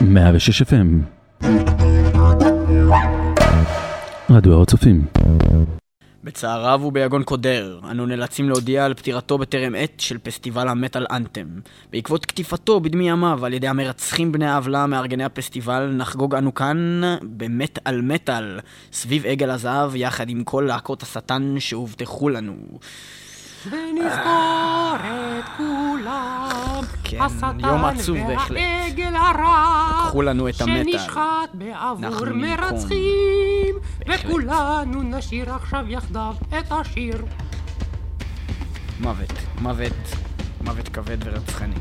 106 FM רדיו הר הצופים בצער רב וביגון קודר, אנו נאלצים להודיע על פטירתו בטרם עת של פסטיבל המטאל אנתם. בעקבות קטיפתו בדמי ימיו על ידי המרצחים בני העוולה מארגני הפסטיבל, נחגוג אנו כאן במת על מטאל, סביב עגל הזהב, יחד עם כל להקות השטן שהובטחו לנו. ונזכור את כולם, כן, יום עצוב בהחלט. והעגל הרע, לקחו לנו את המטאל. שנשחט בעבור. מרצחים. וכולנו נשיר עכשיו יחדיו את השיר. מוות, מוות, מוות כבד ורצחני.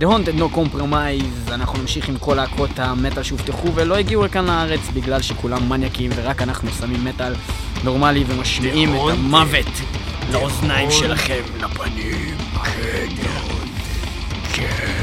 The Haunted No Compromise, אנחנו נמשיך עם כל להקות המטאל שהובטחו ולא הגיעו לכאן לארץ בגלל שכולם מניאקים ורק אנחנו שמים מטאל נורמלי ומשמיעים את. המוות לאוזניים. שלכם. לפנים, כן, כן.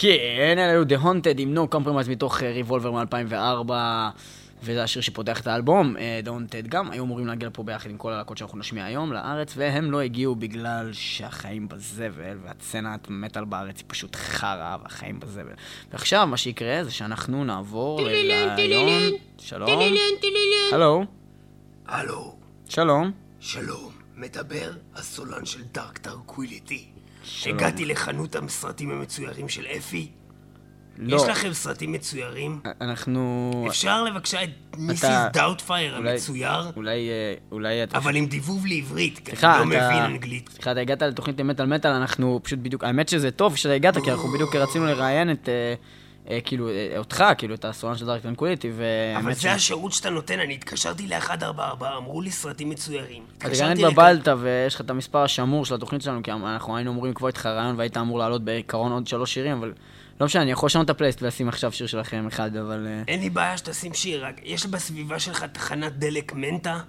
כן, אלה היו The Haunted עם No Compromise מתוך ריבולבר מ-2004 וזה השיר שפותח את האלבום, אה, The Haunted גם, היו אמורים להגיע לפה ביחד עם כל הלהקות שאנחנו נשמיע היום לארץ והם לא הגיעו בגלל שהחיים בזבל והסצנת מטאל בארץ היא פשוט חרא והחיים בזבל. ועכשיו מה שיקרה זה שאנחנו נעבור לריאיון... שלום. הלו, הלו, שלום. שלום, מדבר הסולן של Dark Tranquillity. הגעתי לחנות הסרטים המצוירים של אפי. לא, יש לכם סרטים מצוירים? אנחנו... אפשר לבקשה את Mrs. אתה- Doubtfire אולי- המצויר? אולי, אה, אולי. אבל עם דיבוב לעברית, כי אני לא אתה- מבין אנגלית. סליחה, אתה הגעת לתוכנית מטאל מטאל, אנחנו פשוט בדיוק, האמת שזה טוב שאתה הגעת, כי אנחנו בדיוק רצינו לראיין את, אה, אה, כאילו, אה, אותך, כאילו, את הסולן של Dark Tranquillity, אבל והאמת זה השירות שאתה נותן, אני התקשרתי ל-144, אמרו לי סרטים מצוירים. אתה התקשרתי התבלבלת ויש לך את המספר השמור של התוכנית שלנו, כי אנחנו היינו אמורים לקבוע איתך ריאיון והיית אמור לעלות בעיקרון עוד שלוש שירים, אבל לא משנה, אני יכול לשנות את הפלייליסט ולשים עכשיו שיר שלכם אחד, אבל... אה, אין לי בעיה שתשים שיר, רק יש בסביבה שלך תחנת דלק מנטה?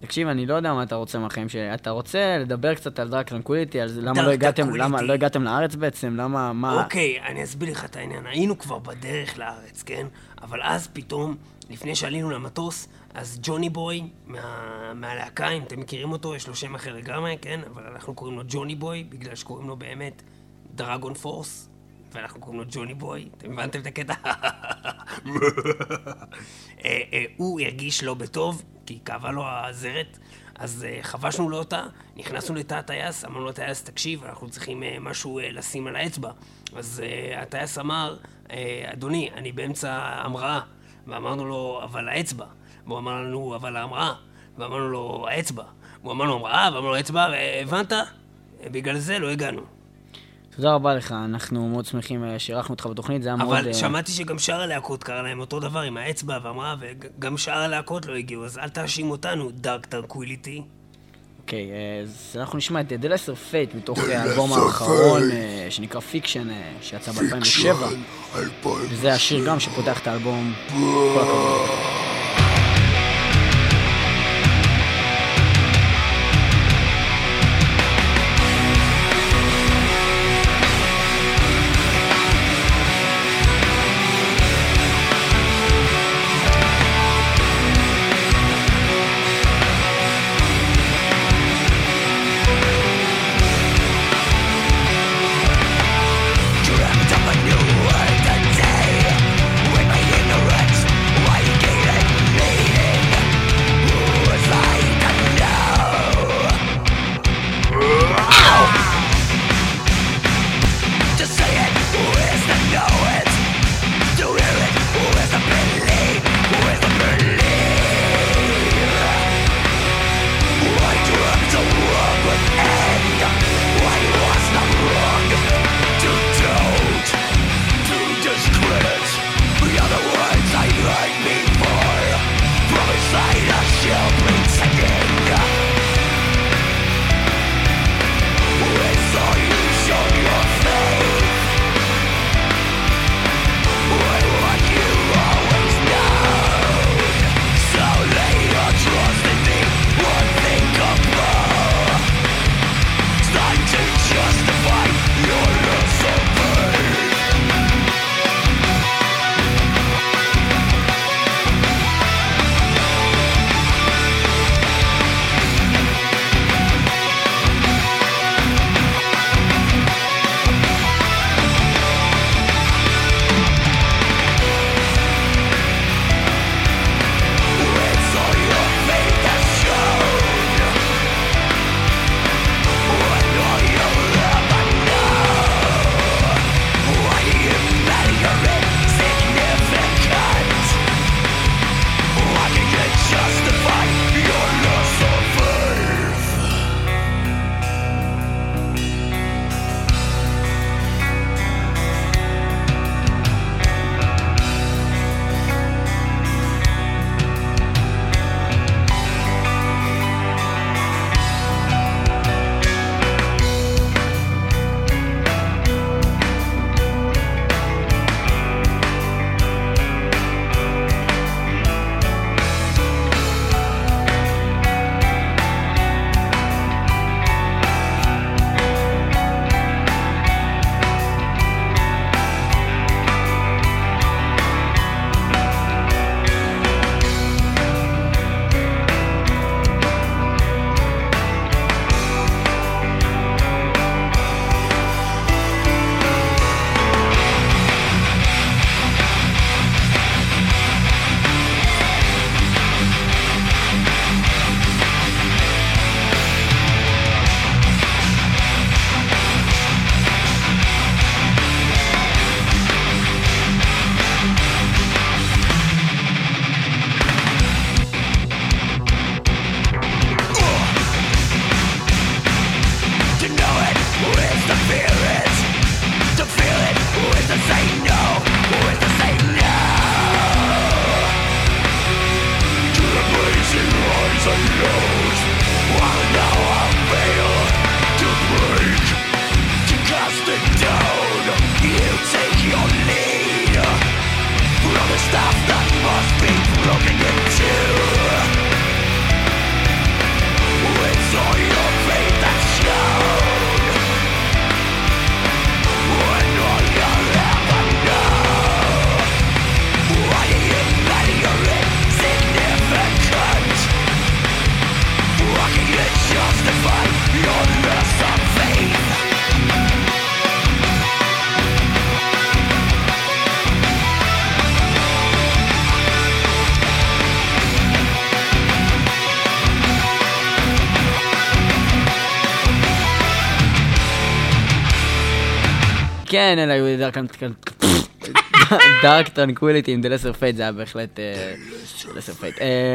תקשיב, אני לא יודע מה אתה רוצה מהחיים שלי. אתה רוצה לדבר קצת על Dark Tranquillity, על למה לא הגעתם. למה לא הגעתם לארץ בעצם? למה, מה... אוקיי, אני אסביר לך את העניין. היינו כבר בדרך לארץ, כן? אבל אז פתאום, לפני שעלינו למטוס, אז ג'וני בוי מה... מהלהקה, אם אתם מכירים אותו, יש לו שם אחר לגמרי, כן? אבל אנחנו קוראים לו ג'וני בוי, בגלל שקוראים לו באמת דרגון פורס, ואנחנו קוראים לו ג'וני בוי. אתם הבנתם את הקטע? אה, אה, הוא הרגיש לא בטוב, כי כאבה לו הזרת, אז אה, חבשנו לו אותה, נכנסנו לתא הטייס, אמרנו לטייס, תקשיב, אנחנו צריכים משהו לשים על האצבע. אז הטייס אמר, אדוני, אני באמצע המראה. ואמרנו לו, אבל האצבע. והוא אמר לנו, אבל ההמראה. ואמרנו לו, האצבע. והוא אמר לו, המראה, ואמרנו לו, האצבע, והבנת? בגלל זה לא הגענו. תודה רבה לך, אנחנו מאוד שמחים אה, שאירחנו אותך בתוכנית, זה היה מאוד... אבל אה, שמעתי שגם שאר הלהקות קרה להם אותו דבר עם האצבע והמראה, וגם שאר הלהקות לא הגיעו, אז אל תאשים אותנו, Dark Tranquillity. אוקיי, אה, אז אנחנו נשמע את The Lesser Faith מתוך אה, האלבום האחרון שנקרא Fiction, שיצא ב-2007, וזה השיר גם שפותח את האלבום. כל הכבוד. כן, אלה היו Dark Tranquillity עם The Lesser Faith, זה היה בהחלט The Lesser Faith.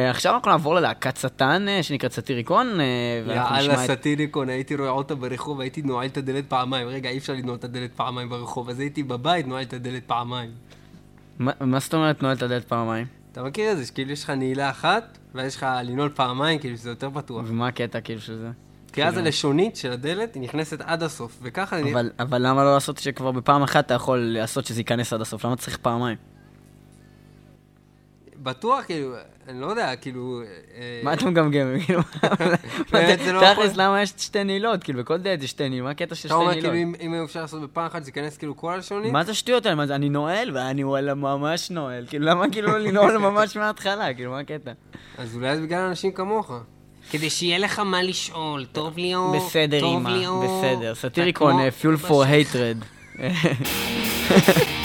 עכשיו אנחנו נעבור ללהקת שטן אה, שנקראת. אה, נשמע יאללה, Satyricon, הייתי רואה אותה ברחוב, הייתי נועל את הדלת פעמיים. רגע, אי אפשר לנעול את הדלת פעמיים ברחוב, אז הייתי בבית, נועל את הדלת פעמיים. מה- מה זאת אומרת נועל את הדלת פעמיים? אתה מכיר את זה, שכאילו יש לך נעילה אחת, ואז יש לך לנעול פעמיים, כאילו שזה יותר פתוח. ומה הקטע כאילו של זה? כי אז הלשונית של הדלת, היא נכנסת עד הסוף, וככה אני... אבל, אבל למה לא לעשות שכבר בפעם אחת אתה יכול לעשות שזה ייכנס עד הסוף? למה צריך פעמיים? בטוח, כאילו, אני לא יודע, כאילו... אה, מה אתה מגמגם? כאילו, לא תכלס, למה יש שתי נעילות? כאילו, בכל דלת יש שתי נעילות, מה הקטע של אתה שתי אומר, כאילו, נעילות? אם אפשר לעשות בפעם אחת, זה ייכנס כאילו כל הלשונית? מה זה השטויות האלה? אני נועל, ואני וואלה ממש נועל. כאילו, למה כאילו לנעול ממש מההתחלה? כאילו, מה הקטע? אז אולי זה בגלל אנשים כמוך. כדי שיהיה לך מה לשאול, טוב ליאור? בסדר, טוב אימא? בסדר. סאטיריקון, כמו- פיול פור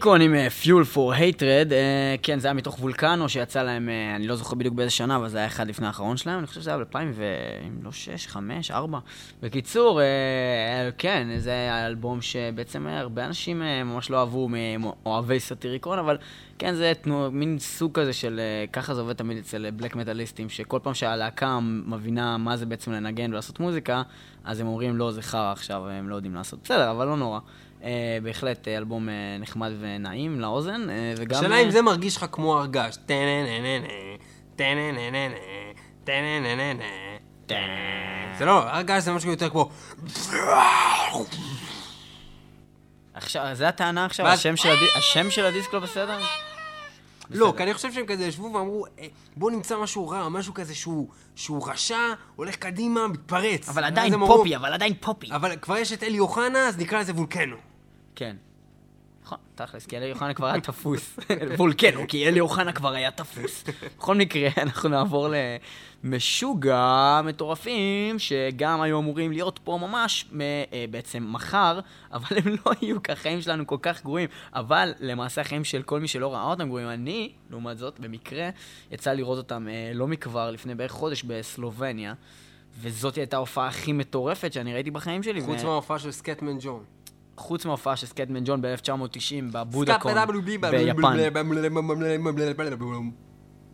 סאטיריקון עם for Hatred, אה, כן, זה היה מתוך וולקנו שיצא להם, אה, אני לא זוכר בדיוק באיזה שנה, אבל זה היה אחד לפני האחרון שלהם, אני חושב שזה היה ב-2000 ו... אם לא 6, 5, 4. בקיצור, אה, כן, זה היה אלבום שבעצם הרבה אנשים אה, ממש לא אהבו מאוהבי סאטיריקון, אבל כן, זה תנו, מין סוג כזה של, אה, ככה זה עובד תמיד אצל בלק מטאליסטים, שכל פעם שהלהקה מבינה מה זה בעצם לנגן ולעשות מוזיקה, אז הם אומרים, לא, זה חרא עכשיו, הם לא יודעים לעשות. בסדר, אבל לא נורא. Uh, בהחלט uh, אלבום uh, נחמד ונעים לאוזן, uh, וגם... השאלה אם זה מרגיש לך כמו הרגש. זה לא, הרגש זה משהו יותר כמו... עכשיו, זה הטענה עכשיו, ואז- השם של, הדי... השם של הדיסק לא בסדר? לא, כי אני חושב שהם כזה ישבו ואמרו, "אה, בוא נמצא משהו רע, משהו כזה שהוא שהוא רשע, הולך קדימה, מתפרץ. אבל עדיין פופי, אבל עדיין פופי. אבל כבר יש את אלי אוחנה, אז נקרא לזה וולקנו. כן. נכון, תכלס, כי אלי אוחנה כבר היה תפוס. וולקנו, כי אלי אוחנה כבר היה תפוס. בכל מקרה, אנחנו נעבור למשוגע מטורפים, שגם היו אמורים להיות פה ממש אה, בעצם מחר, אבל הם לא יהיו, כי החיים שלנו כל כך גרועים. אבל למעשה החיים של כל מי שלא ראה אותם גרועים. אני, לעומת זאת, במקרה, יצא לראות אותם אה, לא מכבר, לפני בערך חודש בסלובניה. וזאת הייתה ההופעה הכי מטורפת שאני ראיתי בחיים שלי. חוץ מההופעה של סקטמן ג'ון. חוץ מההופעה של סקטמן ג'ון ב-1990 בבודקון ביפן.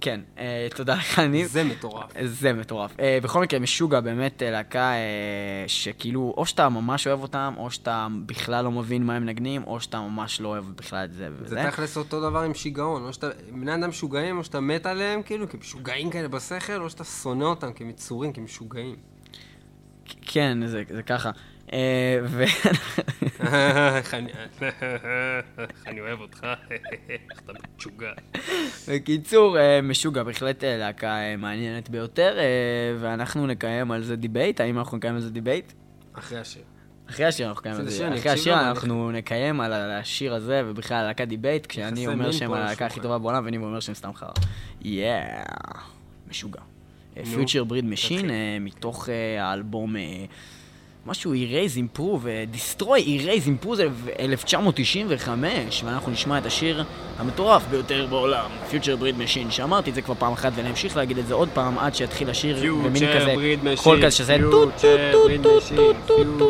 כן, אה, תודה לך, ניב. זה מטורף. זה מטורף. אה, בכל מקרה, משוגע באמת אה, להקה אה, שכאילו, או שאתה ממש אוהב אותם, או שאתה בכלל לא מבין מה הם מנגנים, או שאתה ממש לא אוהב בכלל את זה וזה. זה תכלס אותו דבר עם שיגעון, או שאתה, בני אדם משוגעים, או שאתה מת עליהם, כאילו, כמשוגעים כאלה בשכל, או שאתה שונא אותם כמצורים, כמשוגעים. כן, זה זה ככה. אה. איך אני- אוהב אותך, איך אתה משוגע. בקיצור, אה, משוגע, בהחלט אה, להקה מעניינת ביותר, ואנחנו נקיים על זה debate, האם אנחנו נקיים על זה debate? אחרי השיר. אחרי השיר אנחנו נקיים על זה, אחרי השיר אנחנו נקיים על השיר הזה, ובכלל על להקה debate, כשאני אומר שהם הלהקה הכי. טובה בעולם, ואני אומר שהם סתם חרא. יאה, משוגע. Future Breed Machine. מתוך האלבום, משהו Erase Improve, אה, Destroy Erase Improve זה 1995, ואנחנו נשמע את השיר המטורף ביותר בעולם, Future Breed Machine, שאמרתי את זה כבר פעם אחת, ואני אמשיך להגיד את זה עוד פעם עד שיתחיל השיר במין כזה, קול כזה שזה טו טו טו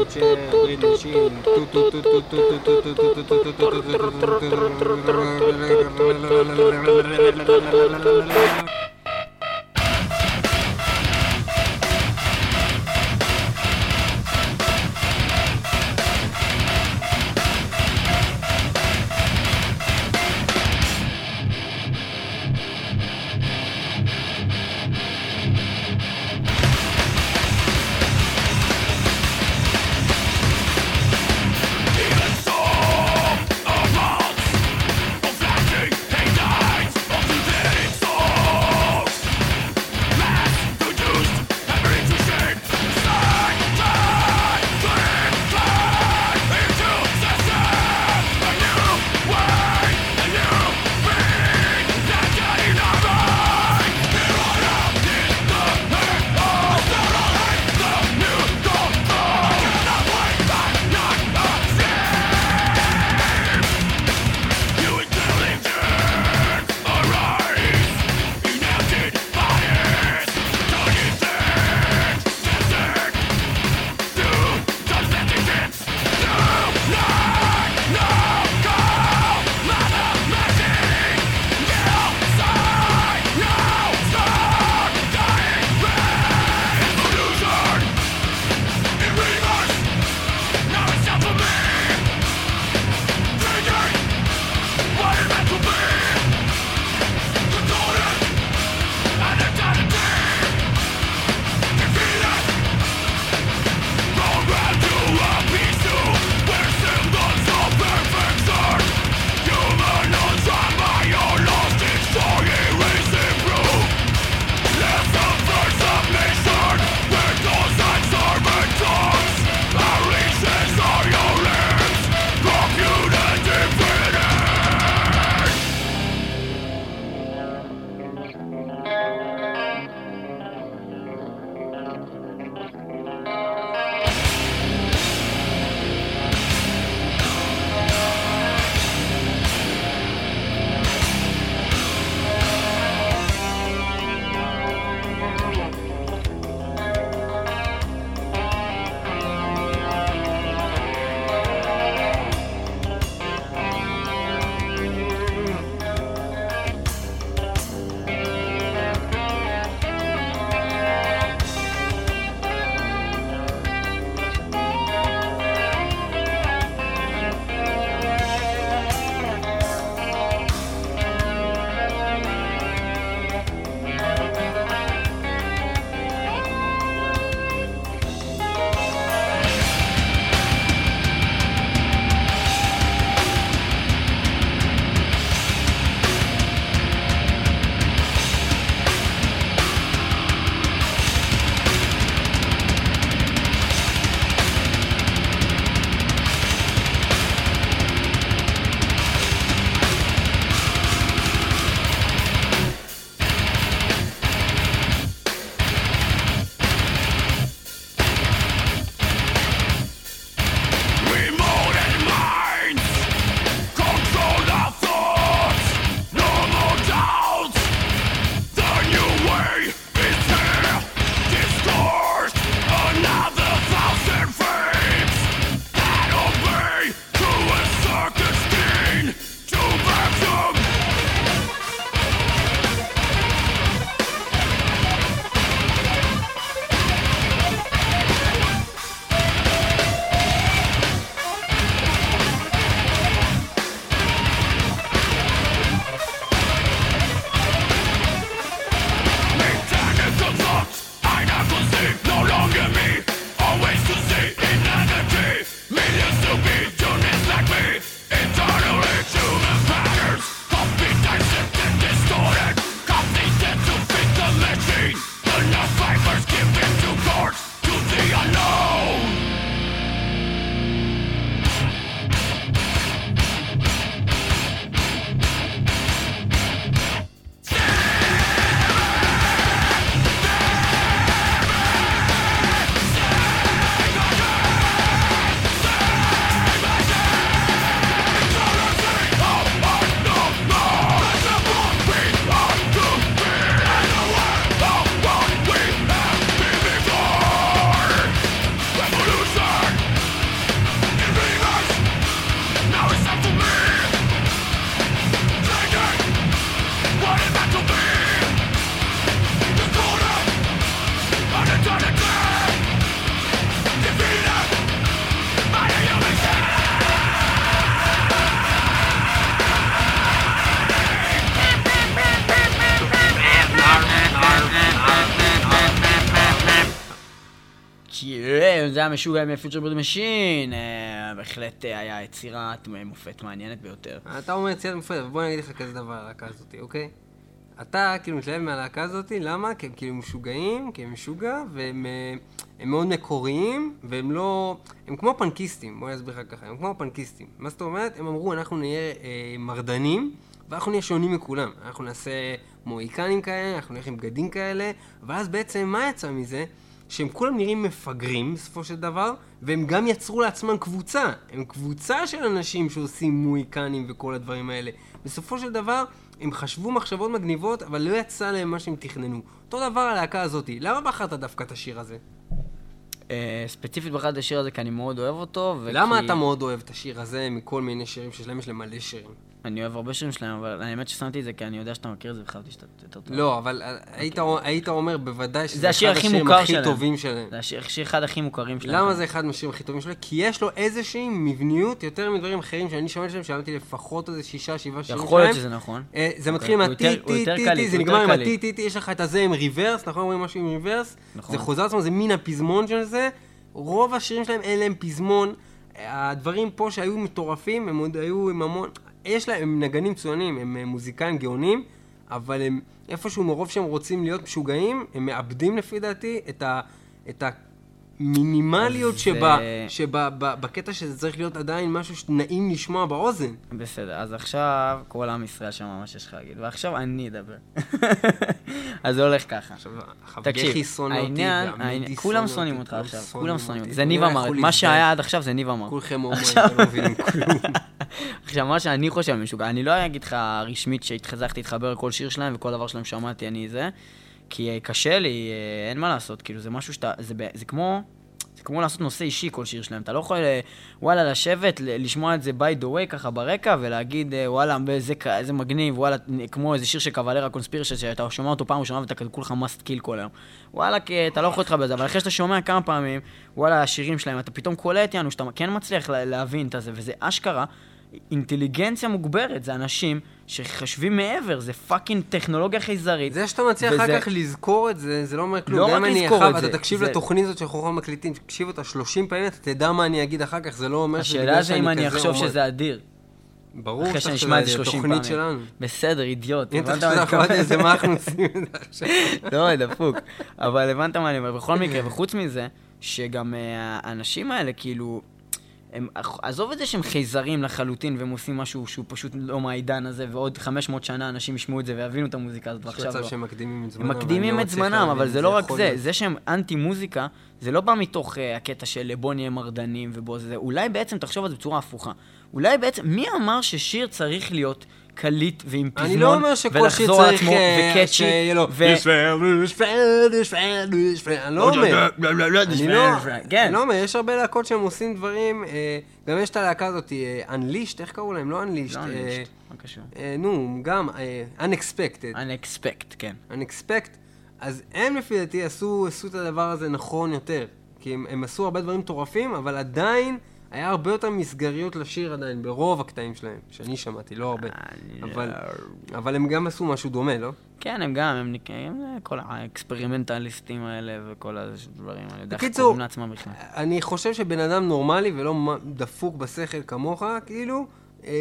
משוגע עם Future Breed Machine, בהחלט אה, היה יצירת מופת מעניינת ביותר. אתה אומר יצירת מופת, אבל בוא אני אגיד לך כזה דבר על הלהקה הזאת, אוקיי? אתה כאילו מתלהב מהלהקה הזאת, למה? כי הם כאילו משוגעים, כי הם משוגע, והם אה, הם מאוד מקוריים, והם לא... הם כמו פנקיסטים, בוא אני אסביר לך ככה, הם כמו פנקיסטים. מה זאת אומרת? הם אמרו, אנחנו נהיה אה, מרדנים, ואנחנו נהיה שונים מכולם. אנחנו נעשה מוהיקנים כאלה, אנחנו נלך עם בגדים כאלה, ואז בעצם מה יצא מזה? שהם כולם נראים מפגרים בסופו של דבר, והם גם יצרו לעצמם קבוצה. הם קבוצה של אנשים שעושים מוהיקנים וכל הדברים האלה. בסופו של דבר, הם חשבו מחשבות מגניבות, אבל לא יצא להם מה שהם תכננו. אותו דבר הלהקה הזאתי. למה בחרת דווקא את השיר הזה? אה, ספציפית בחרתי את השיר הזה כי אני מאוד אוהב אותו, וכי... למה אתה מאוד אוהב את השיר הזה מכל מיני שירים שיש להם? יש להם מלא שירים. אני אוהב הרבה שירים שלהם, אבל האמת ששמתי את זה כי אני יודע שאתה מכיר את זה וחשבתי שאתה יותר טוב. לא, אבל אה, היית- היית אומר בוודאי שזה אחד השירים הכי שלהם. טובים שלהם. זה השיר אחד הכי מוכרים שלהם. למה זה אחד מהשירים הכי טובים שלו? כי יש לו איזושהי מבניות יותר מדברים אחרים שאני שומע שלהם, שמעתי לפחות איזה שישה, שבעה שירים שלהם. יכול להיות שזה נכון. אה, זה מתחיל עם הטי טי טי טי, זה נגמר עם קליט. הטי טי טי, יש לך את הזה עם ריברס, נכון אומרים משהו עם ריברס? נכון. זה חוזר עצמו, זה מין הפזמון של זה. רוב השירים שלהם אין להם פזמון. הדברים פה שהיו מטורפים, הם עוד היו עם המון... יש להם, הם נגנים מצוינים, הם אה, מוזיקאים גאונים, אבל הם איפשהו מרוב שהם רוצים להיות משוגעים, הם מאבדים לפי דעתי את ה... את המינימליות אה, שבקטע שזה צריך להיות עדיין משהו שנעים לשמוע באוזן. בסדר, אז עכשיו כל עם ישראל שמע מה שיש לך להגיד, ועכשיו אני אדבר. אז זה הולך ככה. עכשיו, תקשיב, חבגחי שונא אותי, העניין, ועמידי העניין- שונא כולם שונאים אותך עכשיו, כולם שונאים. אותי. זה ניב אמר, מה. שהיה עד עכשיו זה ניב אמר. כולכם הומואים, אתם לא מבינים כלום. עכשיו, מה שאני חושב משוגע, אני לא אגיד לך רשמית שהתחזקתי להתחבר לכל שיר שלהם וכל דבר שלהם שמעתי, אני זה, כי קשה לי, אה, אין מה לעשות, כאילו, זה משהו שאתה, זה, זה כמו... זה כמו לעשות נושא אישי כל שיר שלהם. אתה לא יכול, אה, וואלה, לשבת, לשמוע את זה by the way ככה ברקע, ולהגיד, אה, וואלה, זה, כ- איזה מגניב, וואלה, כמו איזה שיר של קוולרה קונספירשן, שאתה שומע אותו פעם ראשונה ואתה כזה כולך must kill כל היום. וואלה, כי אתה לא יכול להתחבר בזה, אבל אחרי שאתה שומע כמה פעמים, וואלה, השירים שלהם, אתה פתאום קולט, יענו, שאתה כן מצליח לה- להבין את זה, וזה אשכרה. אינטליגנציה מוגברת, זה אנשים שחושבים מעבר, זה פאקינג טכנולוגיה חייזרית. זה שאתה מצליח וזה- אחר כך לזכור את זה, זה לא אומר כלום. לא רק לזכור אחר את זה, ואתה תקשיב זה- לתוכנית הזאת שאנחנו מקליטים, תקשיב אותה 30 פעמים, אתה תדע מה אני אגיד אחר כך, זה לא אומר שזה השאלה בגלל זה אם שאני אני כזה אחשוב אומן. שזה אדיר. ברור אחרי שאתה שאני אשמע את זה שזה 30 פעמים. שלנו. בסדר, אידיוט. אם אתה חושב שאנחנו מתכוון? יודעים זה מה אנחנו עושים את זה עכשיו. לא, דפוק. אבל הבנת מה אני אומר. בכל מקרה, וחוץ מזה, שגם אה, האנשים האלה, כאילו... הם, עזוב את זה שהם חייזרים לחלוטין והם עושים משהו שהוא פשוט לא מהעידן הזה ועוד 500 שנה אנשים ישמעו את זה ויבינו את המוזיקה הזאת יש ועכשיו מצב לא. שהם מקדימים את זמנם. הם מקדימים לא את זמנם, אבל זה לא רק זה. זה שהם אנטי מוזיקה, זה לא בא מתוך uh, הקטע של בוא נהיה מרדנים ובוא זה, אולי בעצם תחשוב על זה בצורה הפוכה. אולי בעצם, מי אמר ששיר צריך להיות קליט ועם פזמון, אני לא אומר שכל שיר ולחזור על צריך עצמו, אה, וקאצ'י, שיהיה לו ו- אני לא אומר. אני לא, כן. אני לא אומר, יש הרבה להקות שהם עושים דברים, אה, גם יש את הלהקה הזאת, אה, Unleashed, איך קראו להם? לא Unleashed. לא אה? אה, נו, גם אה, Unexpected. Unexpect, כן. Unexpect. אז הם לפי דעתי עשו, את הדבר הזה נכון יותר. כי הם, הם עשו הרבה דברים מטורפים, אבל עדיין היה הרבה יותר מסגריות לשיר עדיין, ברוב הקטעים שלהם, שאני שמעתי, לא הרבה. אבל, אבל הם גם עשו משהו דומה, לא? כן, הם גם, הם נקראים אה, כל האקספרימנטליסטים האלה וכל הדברים האלה. בקיצור. אני חושב שבן אדם נורמלי ולא דפוק בשכל כמוך, כאילו, אה,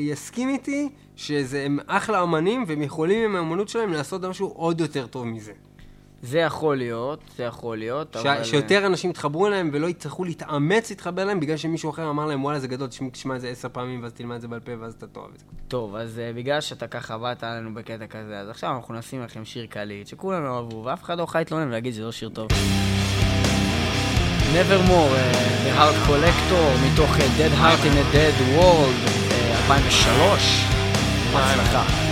יסכים איתי שזה הם אחלה אמנים והם יכולים עם האמנות שלהם לעשות משהו עוד יותר טוב מזה. זה יכול להיות, זה יכול להיות, ש- אבל... שיותר אנשים יתחברו אליהם ולא יצטרכו להתאמץ להתחבר אליהם בגלל שמישהו אחר אמר להם וואלה זה גדול, תשמע- את זה עשר פעמים ואז תלמד את זה בעל פה ואז אתה תאהב את זה. טוב, אז uh, בגלל שאתה ככה באת עלינו בקטע כזה, אז עכשיו אנחנו נשים לכם שיר קליט, שכולם אוהבו, ואף אחד לא יכול להתלונן ולהגיד שזה לא שיר טוב. Nevermore, uh, The Heart Collector, מתוך uh, Dead Heart in a Dead World, uh, 2003. בהצלחה.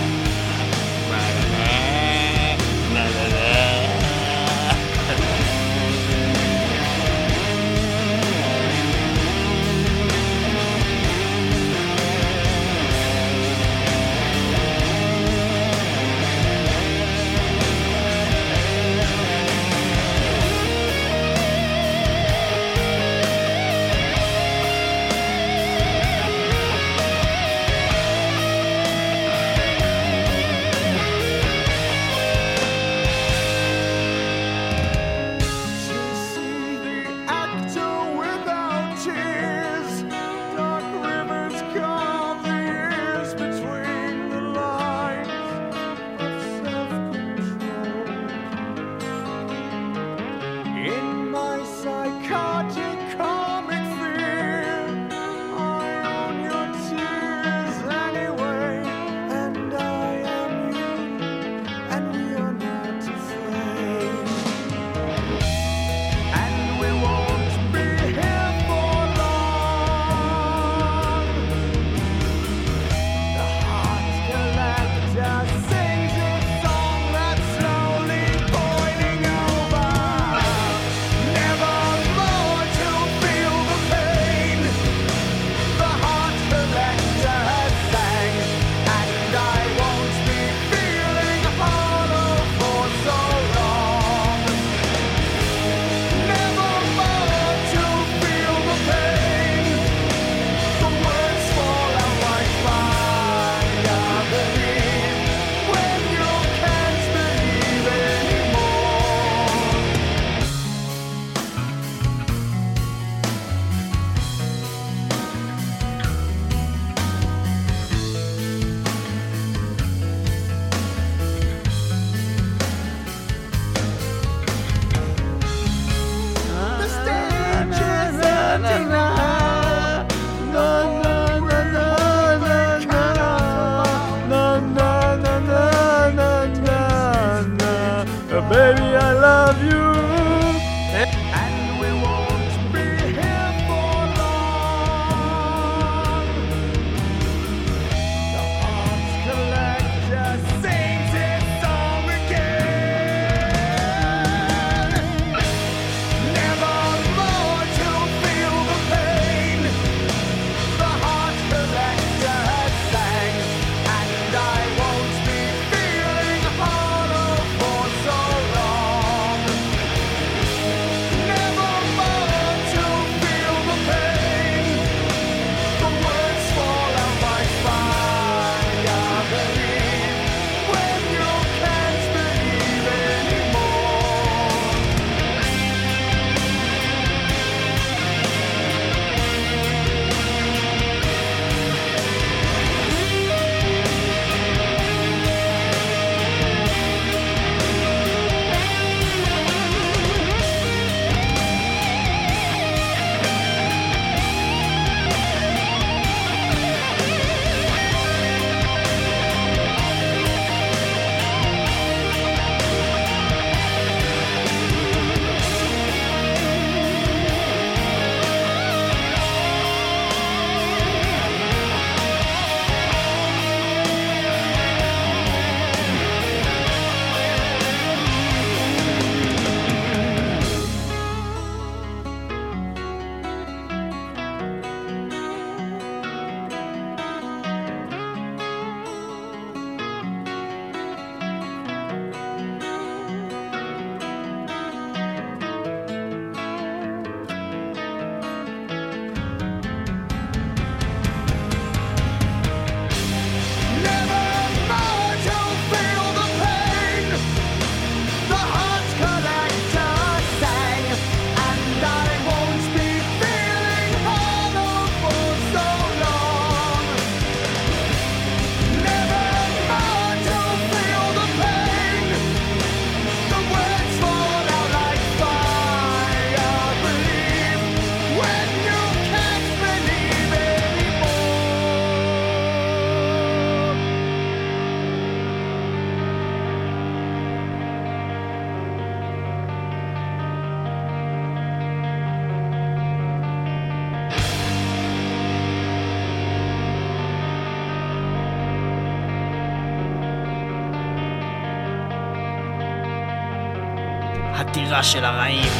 הטירה של הרעים.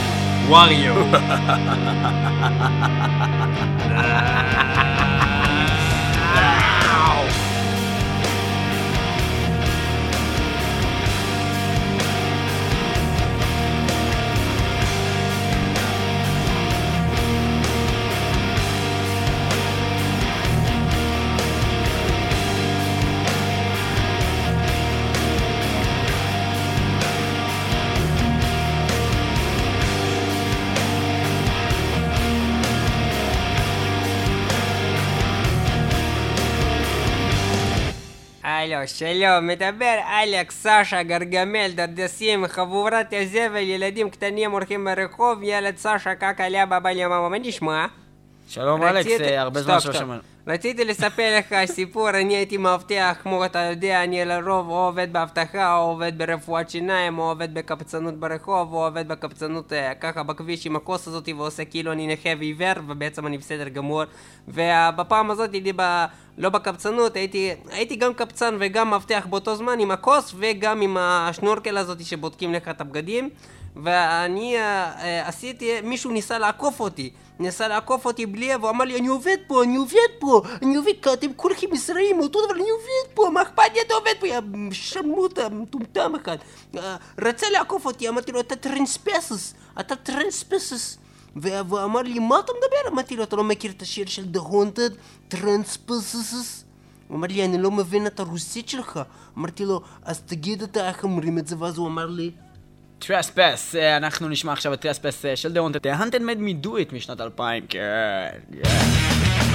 ווריו. הלו, שלום, מדבר אלכס, סשה, גרגמל, דרדסים, חבורת הזבל, ילדים קטנים הולכים ברחוב, ילד סשה, קקה, לבה, בליה, מה נשמע? שלום אלכס, הרבה זמן שלא. שמענו. רציתי לספר לך סיפור, אני הייתי מאבטח, כמו אתה יודע, אני לרוב או עובד באבטחה, או עובד ברפואת שיניים, או עובד בקבצנות ברחוב, או עובד בקבצנות אה, ככה בכביש עם הכוס הזאת, ועושה כאילו אני נכה ועיוור, ובעצם אני בסדר גמור. ובפעם הזאת הייתי ב... לא בקבצנות, הייתי, הייתי גם קבצן וגם מאבטח באותו זמן עם הכוס, וגם עם השנורקל הזאת שבודקים לך את הבגדים. ואני אה, אה, עשיתי, מישהו ניסה לעקוף אותי, ניסה לעקוף אותי בלי, והוא אמר לי, אני עובד פה, אני עובד פה, אני עובד אתם כולכם ישראלים, אותו דבר, אני עובד פה, מה אכפת לי, אתה עובד פה, יא שרמוטה, מטומטם אחד. אה, רצה לעקוף אותי, אמרתי לו, אתה טרנספסס, אתה Trespass. והוא אמר לי, מה אתה מדבר? אמרתי לו, אתה לא מכיר את השיר של The Haunted? Trespass? הוא אמר לי, אני לא מבין את הרוסית שלך. אמרתי לו, אז תגיד אתה איך אומרים את זה, ואז הוא אמר לי, Trespass, אה, אנחנו נשמע עכשיו את Trespass אה, של The Haunted. The Haunted Made Me Do It משנת 2000, כן. כן.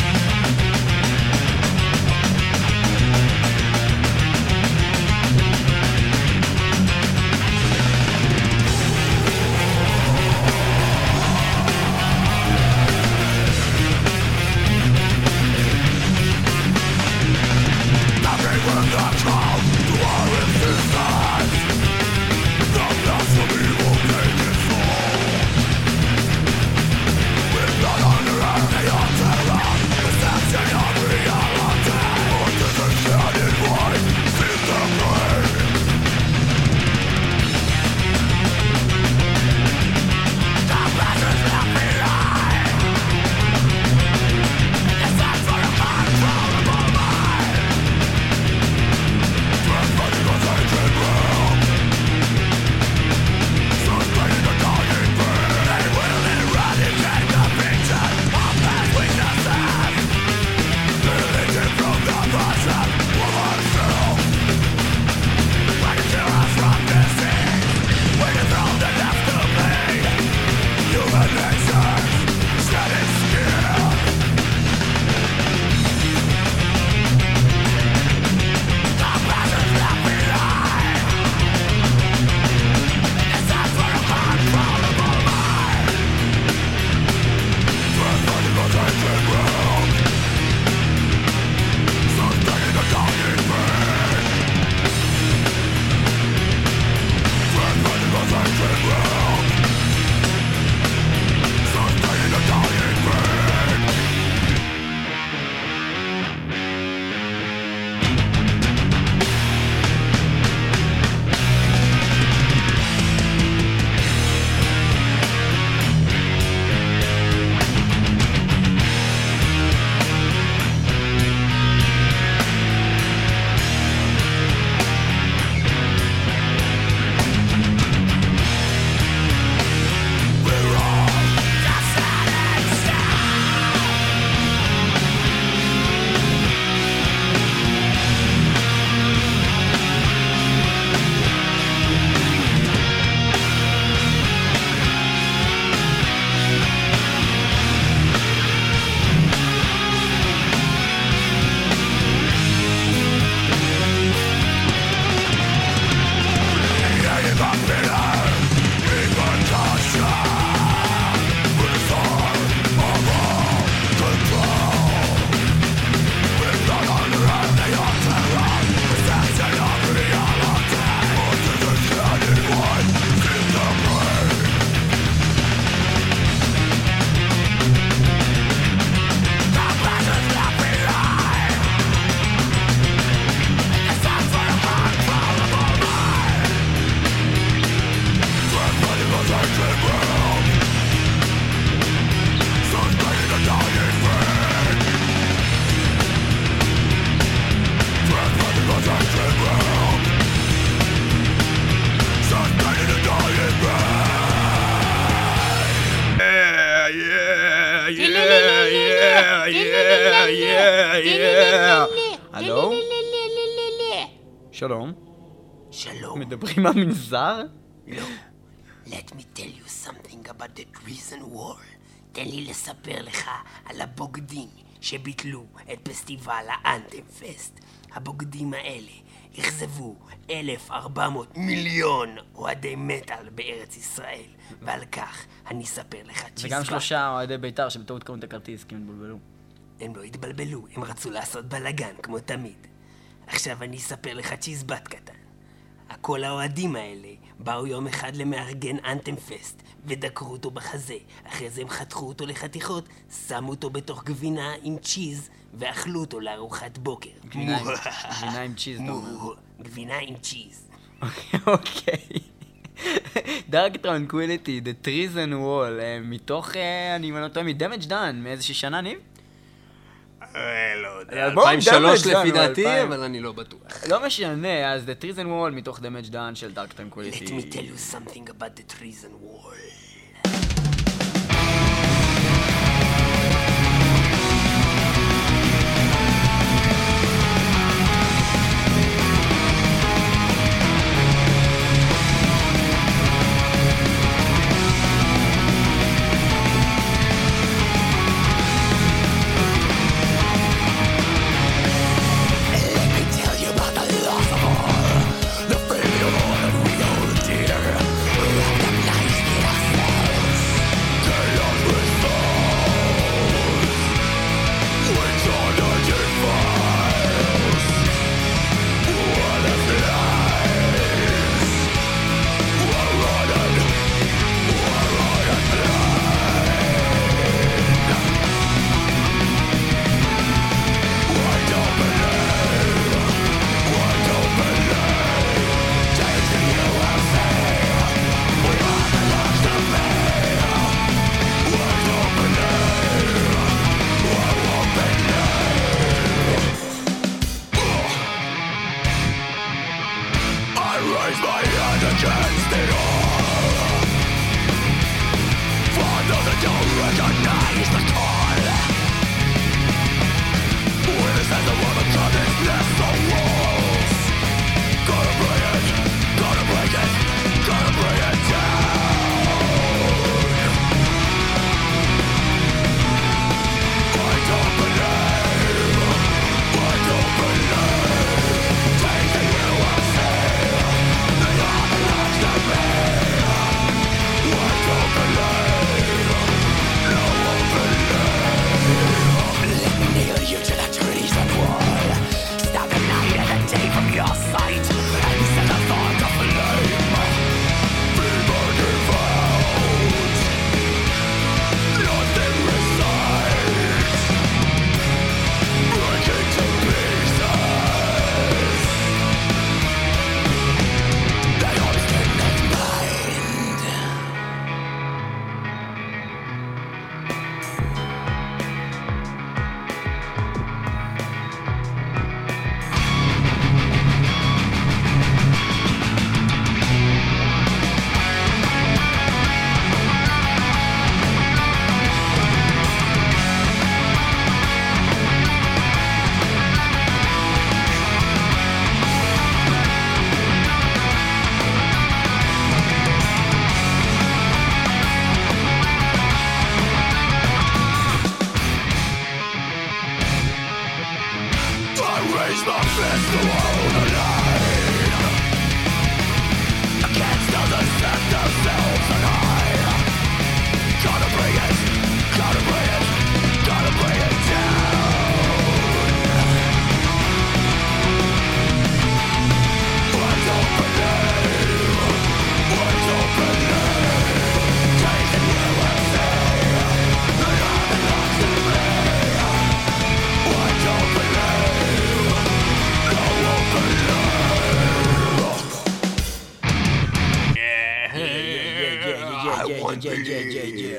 מהמנזר? לא. Let me tell you something about the treason war. תן לי לספר לך על הבוגדים שביטלו את פסטיבל האנטם פסט. הבוגדים האלה אכזבו 1,400 מיליון אוהדי מטאל בארץ ישראל, ועל כך אני אספר לך וגם צ'יזבט. שלושה אוהדי בית"ר שבטעות קנו את הכרטיס כי הם התבלבלו. הם לא התבלבלו, הם רצו לעשות בלאגן כמו תמיד. עכשיו אני אספר לך צ'יזבט קטן. כל האוהדים האלה באו יום אחד למארגן Anthem Fest ודקרו אותו בחזה. אחרי זה הם חתכו אותו לחתיכות, שמו אותו בתוך גבינה עם cheese ואכלו אותו לארוחת בוקר. גבינה עם- גבינה עם cheese, אתה אומר. גבינה עם cheese. אוקיי. Dark Tranquillity, The Treason Wall, אה, מתוך, אה, אני לא טועה, מ Damage Done, מאיזושהי שנה, ניב? לא יודע. אלבום 2003 Damage Done, לפי דעתי, 2000. אבל אני לא בטוח. לא משנה, אז The Treason Wall מתוך Damage Done של Dark Tranquillity. Let me tell you something about the treason wall.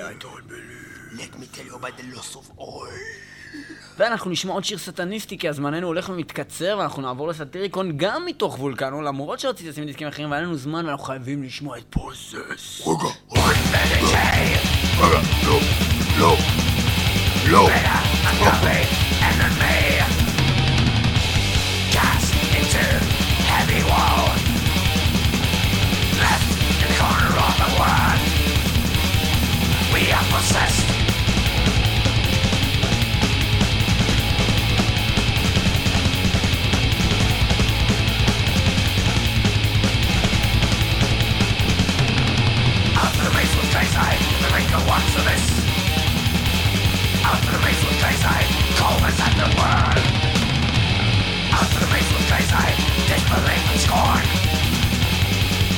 Let me tell you about the loss of all. ואנחנו נשמע עוד שיר סטניסטי, כי הזמננו הולך ומתקצר, ואנחנו נעבור לסאטיריקון גם מתוך וולקנו, למרות שרציתי לשים דיסקים אחרים, והיה לנו זמן, ואנחנו חייבים לשמוע את פוזס. רגע, רגע, לא, לא. לא. we are possessed. After the race was the wants. After the race was and. After the race was disbelief and scorn.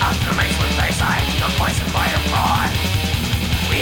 After the race was chase I, the poison by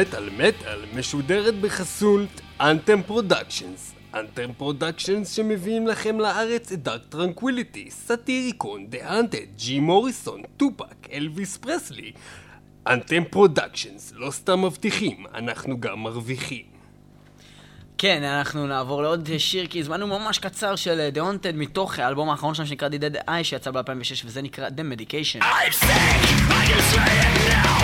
מטאל מטאל משודרת בחסות Anthem Productions. Anthem Productions שמביאים לכם לארץ את דארק טרנקוויליטי, סאטיריקון, דה האנטד, ג'י מוריסון, טופאק, אלוויס פרסלי. Anthem Productions, לא סתם מבטיחים, אנחנו גם מרוויחים. כן, אנחנו נעבור לעוד שיר, כי הזמנו ממש קצר של The Haunted מתוך האלבום האחרון שלהם שנקרא The Dead Eye שיצא ב-2006 וזה נקרא The Medication. Bring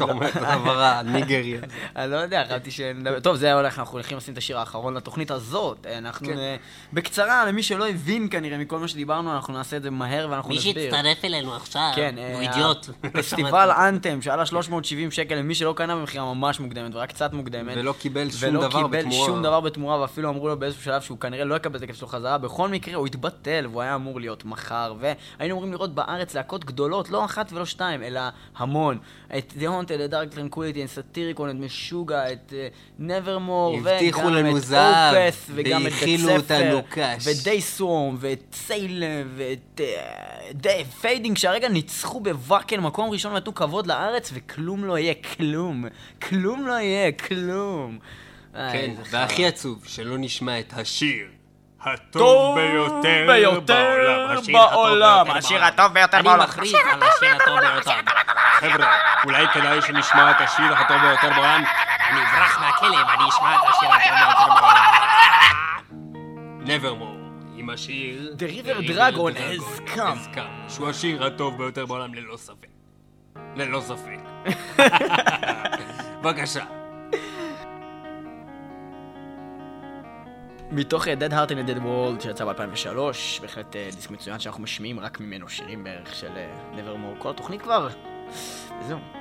לעשות שאתה אומר את הדבר הניגרי הזה? אני לא יודע, חשבתי שנדבר... טוב, זה הולך, אנחנו הולכים לשים את השיר האחרון לתוכנית הזאת. אנחנו כן. אה, בקצרה, למי שלא הבין כנראה מכל מה שדיברנו, אנחנו נעשה את זה מהר ואנחנו מי נסביר. שיצטרף אלינו עכשיו, כן, הוא אה, אידיוט. פסטיבל אנתם שעלה 370 שקל למי שלא קנה במכירה ממש מוקדמת ורק קצת מוקדמת. ולא קיבל שום ולא דבר קיבל בתמורה. שום דבר בתמורה, ואפילו אמרו לו באיזשהו שלב שהוא כנראה לא יקבל את הכסף שלו חזרה. בכל מקרה, הוא התבטל, והוא היה אמור להיות מחר, והיינו אמורים לראות בארץ להקות גדולות, לא אחת ולא שתיים, אלא המון. את The Haunted, את Dark Tranquility, סאטיריקון, את משוגע, את Nevermore, הבטיחו וגם לנו את זהב, והאכילו אותנו קש. ו The Swarm, ואת Salem, ואת The Fading, שהרגע ניצחו בוואקן מקום ראשון ונתנו כבוד לארץ, וכלום לא יהיה, כלום. כלום לא יהיה, כלום. כן. והכי עצוב, שלא נשמע את השיר. הטוב ביותר בעולם. השיר הטוב בעולם, ביותר השיר בעולם. הטוב ביותר אני בעולם. מכריז על השיר הטוב ביותר. חבר'ה, אולי כדאי שנשמע את השיר הטוב ביותר בעולם. אני אברח מהכלא ואני אשמע את השיר הטוב ביותר בעולם. Nevermore, עם השיר... The River Dragon has come. has come, שהוא השיר הטוב ביותר בעולם ללא ספק. ללא ספק. בבקשה. מתוך אה, Dead Heart in a Dead World שיצא ב-2003, בהחלט אה, דיסק מצוין שאנחנו משמיעים רק ממנו שירים בערך של אה, Nevermore, כל התוכנית כבר. וזהו. Today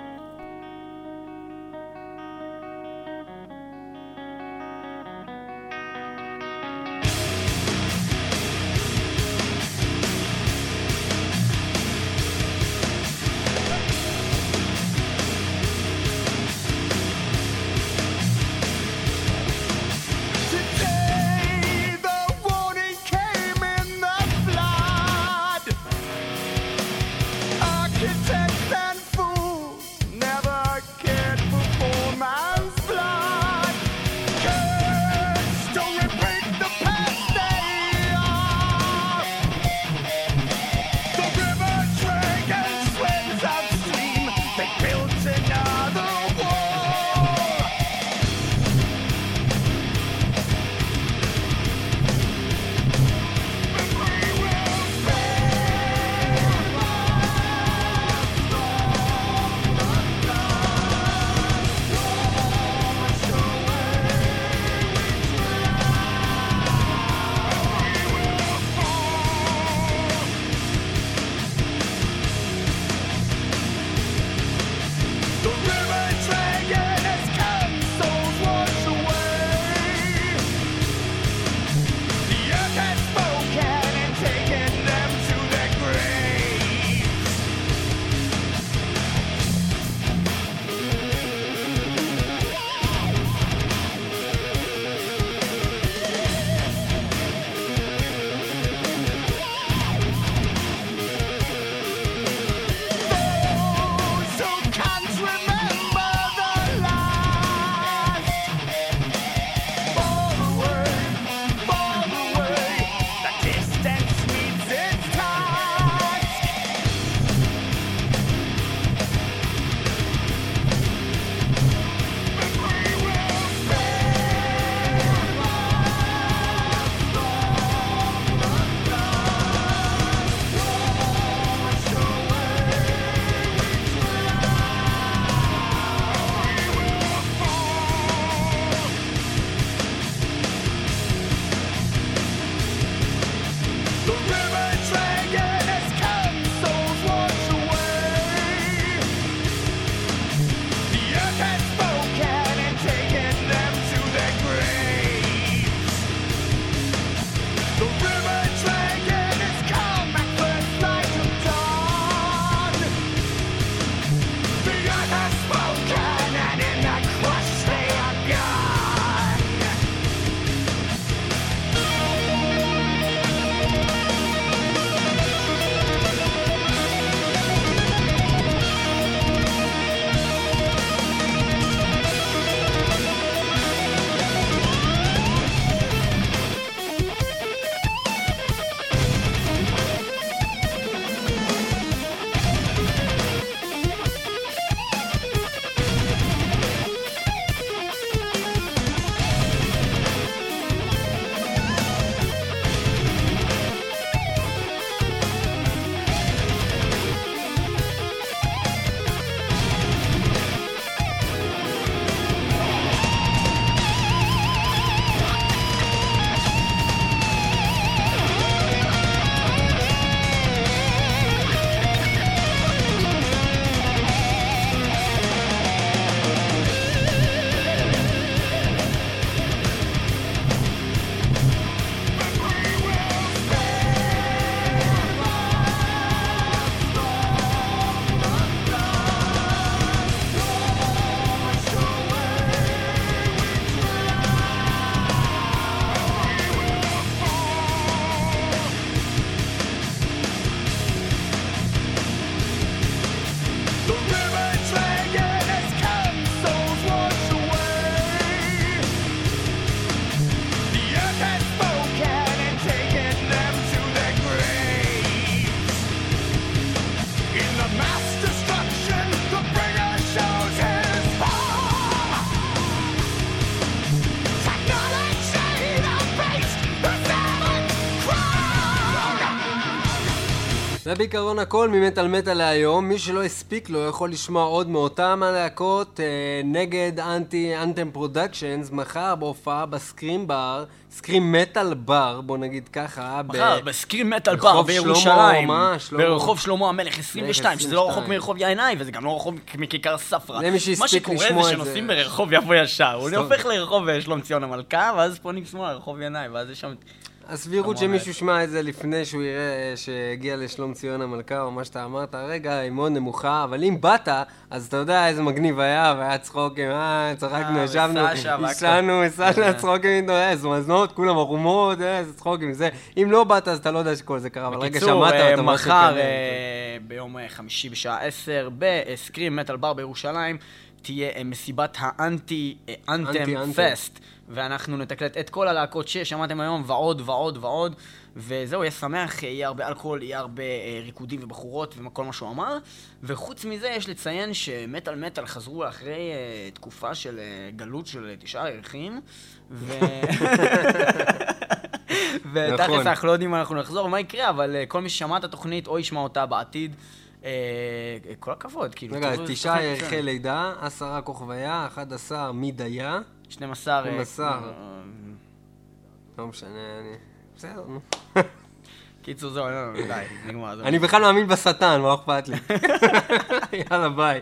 זה בעיקרון הכל ממטאל מטאל להיום. מי שלא הספיק לו יכול לשמוע עוד מאותם הלהקות אה, נגד אנטי Anthem Productions מחר בהופעה ב Scream בר, Scream מטאל בר, בוא נגיד ככה. ב- מחר, ב Scream מטאל בר בירושלים, שלמה, מה? שלמה. ברחוב שלמה המלך 22, שזה לא 22. רחוק מרחוב יענאי, וזה גם לא רחוק מכיכר ספרא. למי שהספיק מה שקורה לשמוע זה את זה. שנוסעים ברחוב יפו ישר, הוא. הופך לרחוב אה, שלום ציון המלכה, ואז פונים שמאלה לרחוב ינאי, ואז יש שם... הסבירות שמישהו ישמע את זה לפני שהוא יראה שהגיע לשלום ציון המלכה, או מה שאתה אמרת הרגע, היא מאוד נמוכה, אבל אם באת, אז אתה יודע איזה מגניב היה, והיה צחוקים, אה, צחקנו, אה, ישבנו. ישנו, ישנו, אה. צחוקים אה, איזה מזנות, כולם ערומות, אה, איזה צחוקים, זה. אם לא באת, אז אתה לא יודע שכל זה קרה, אבל רגע בקיצור, שמעת, אה, אתה ממש מחר. אה, ביום אה, חמישי בשעה 10, בסקרים מטאל בר בירושלים, תהיה אה, מסיבת האנטי אה, אנטם אנטי-אנטם. פסט. ואנחנו נתקלט את כל הלהקות ששמעתם היום, ועוד ועוד ועוד. וזהו, יהיה שמח, יהיה הרבה אלכוהול, יהיה הרבה אה, ריקודים ובחורות וכל מה שהוא אמר. וחוץ מזה, יש לציין שמטאל מטאל חזרו אחרי אה, תקופה של אה, גלות של תשעה ירחים. ו... ותכלס נכון. אנחנו לא יודעים אם אנחנו נחזור ומה יקרה, אבל כל מי ששמע את התוכנית או ישמע אותה בעתיד, כל הכבוד, כאילו. רגע, תשעה מצוינת. לידה, עשרה כוכביה, אחד עשר מידיה, 12... אה, 12. אה, לא משנה, אני... בסדר, נו. קיצור, זהו, לא, די, נגמר. אני בכלל מאמין בשטן, מה אכפת לי? יאללה, ביי.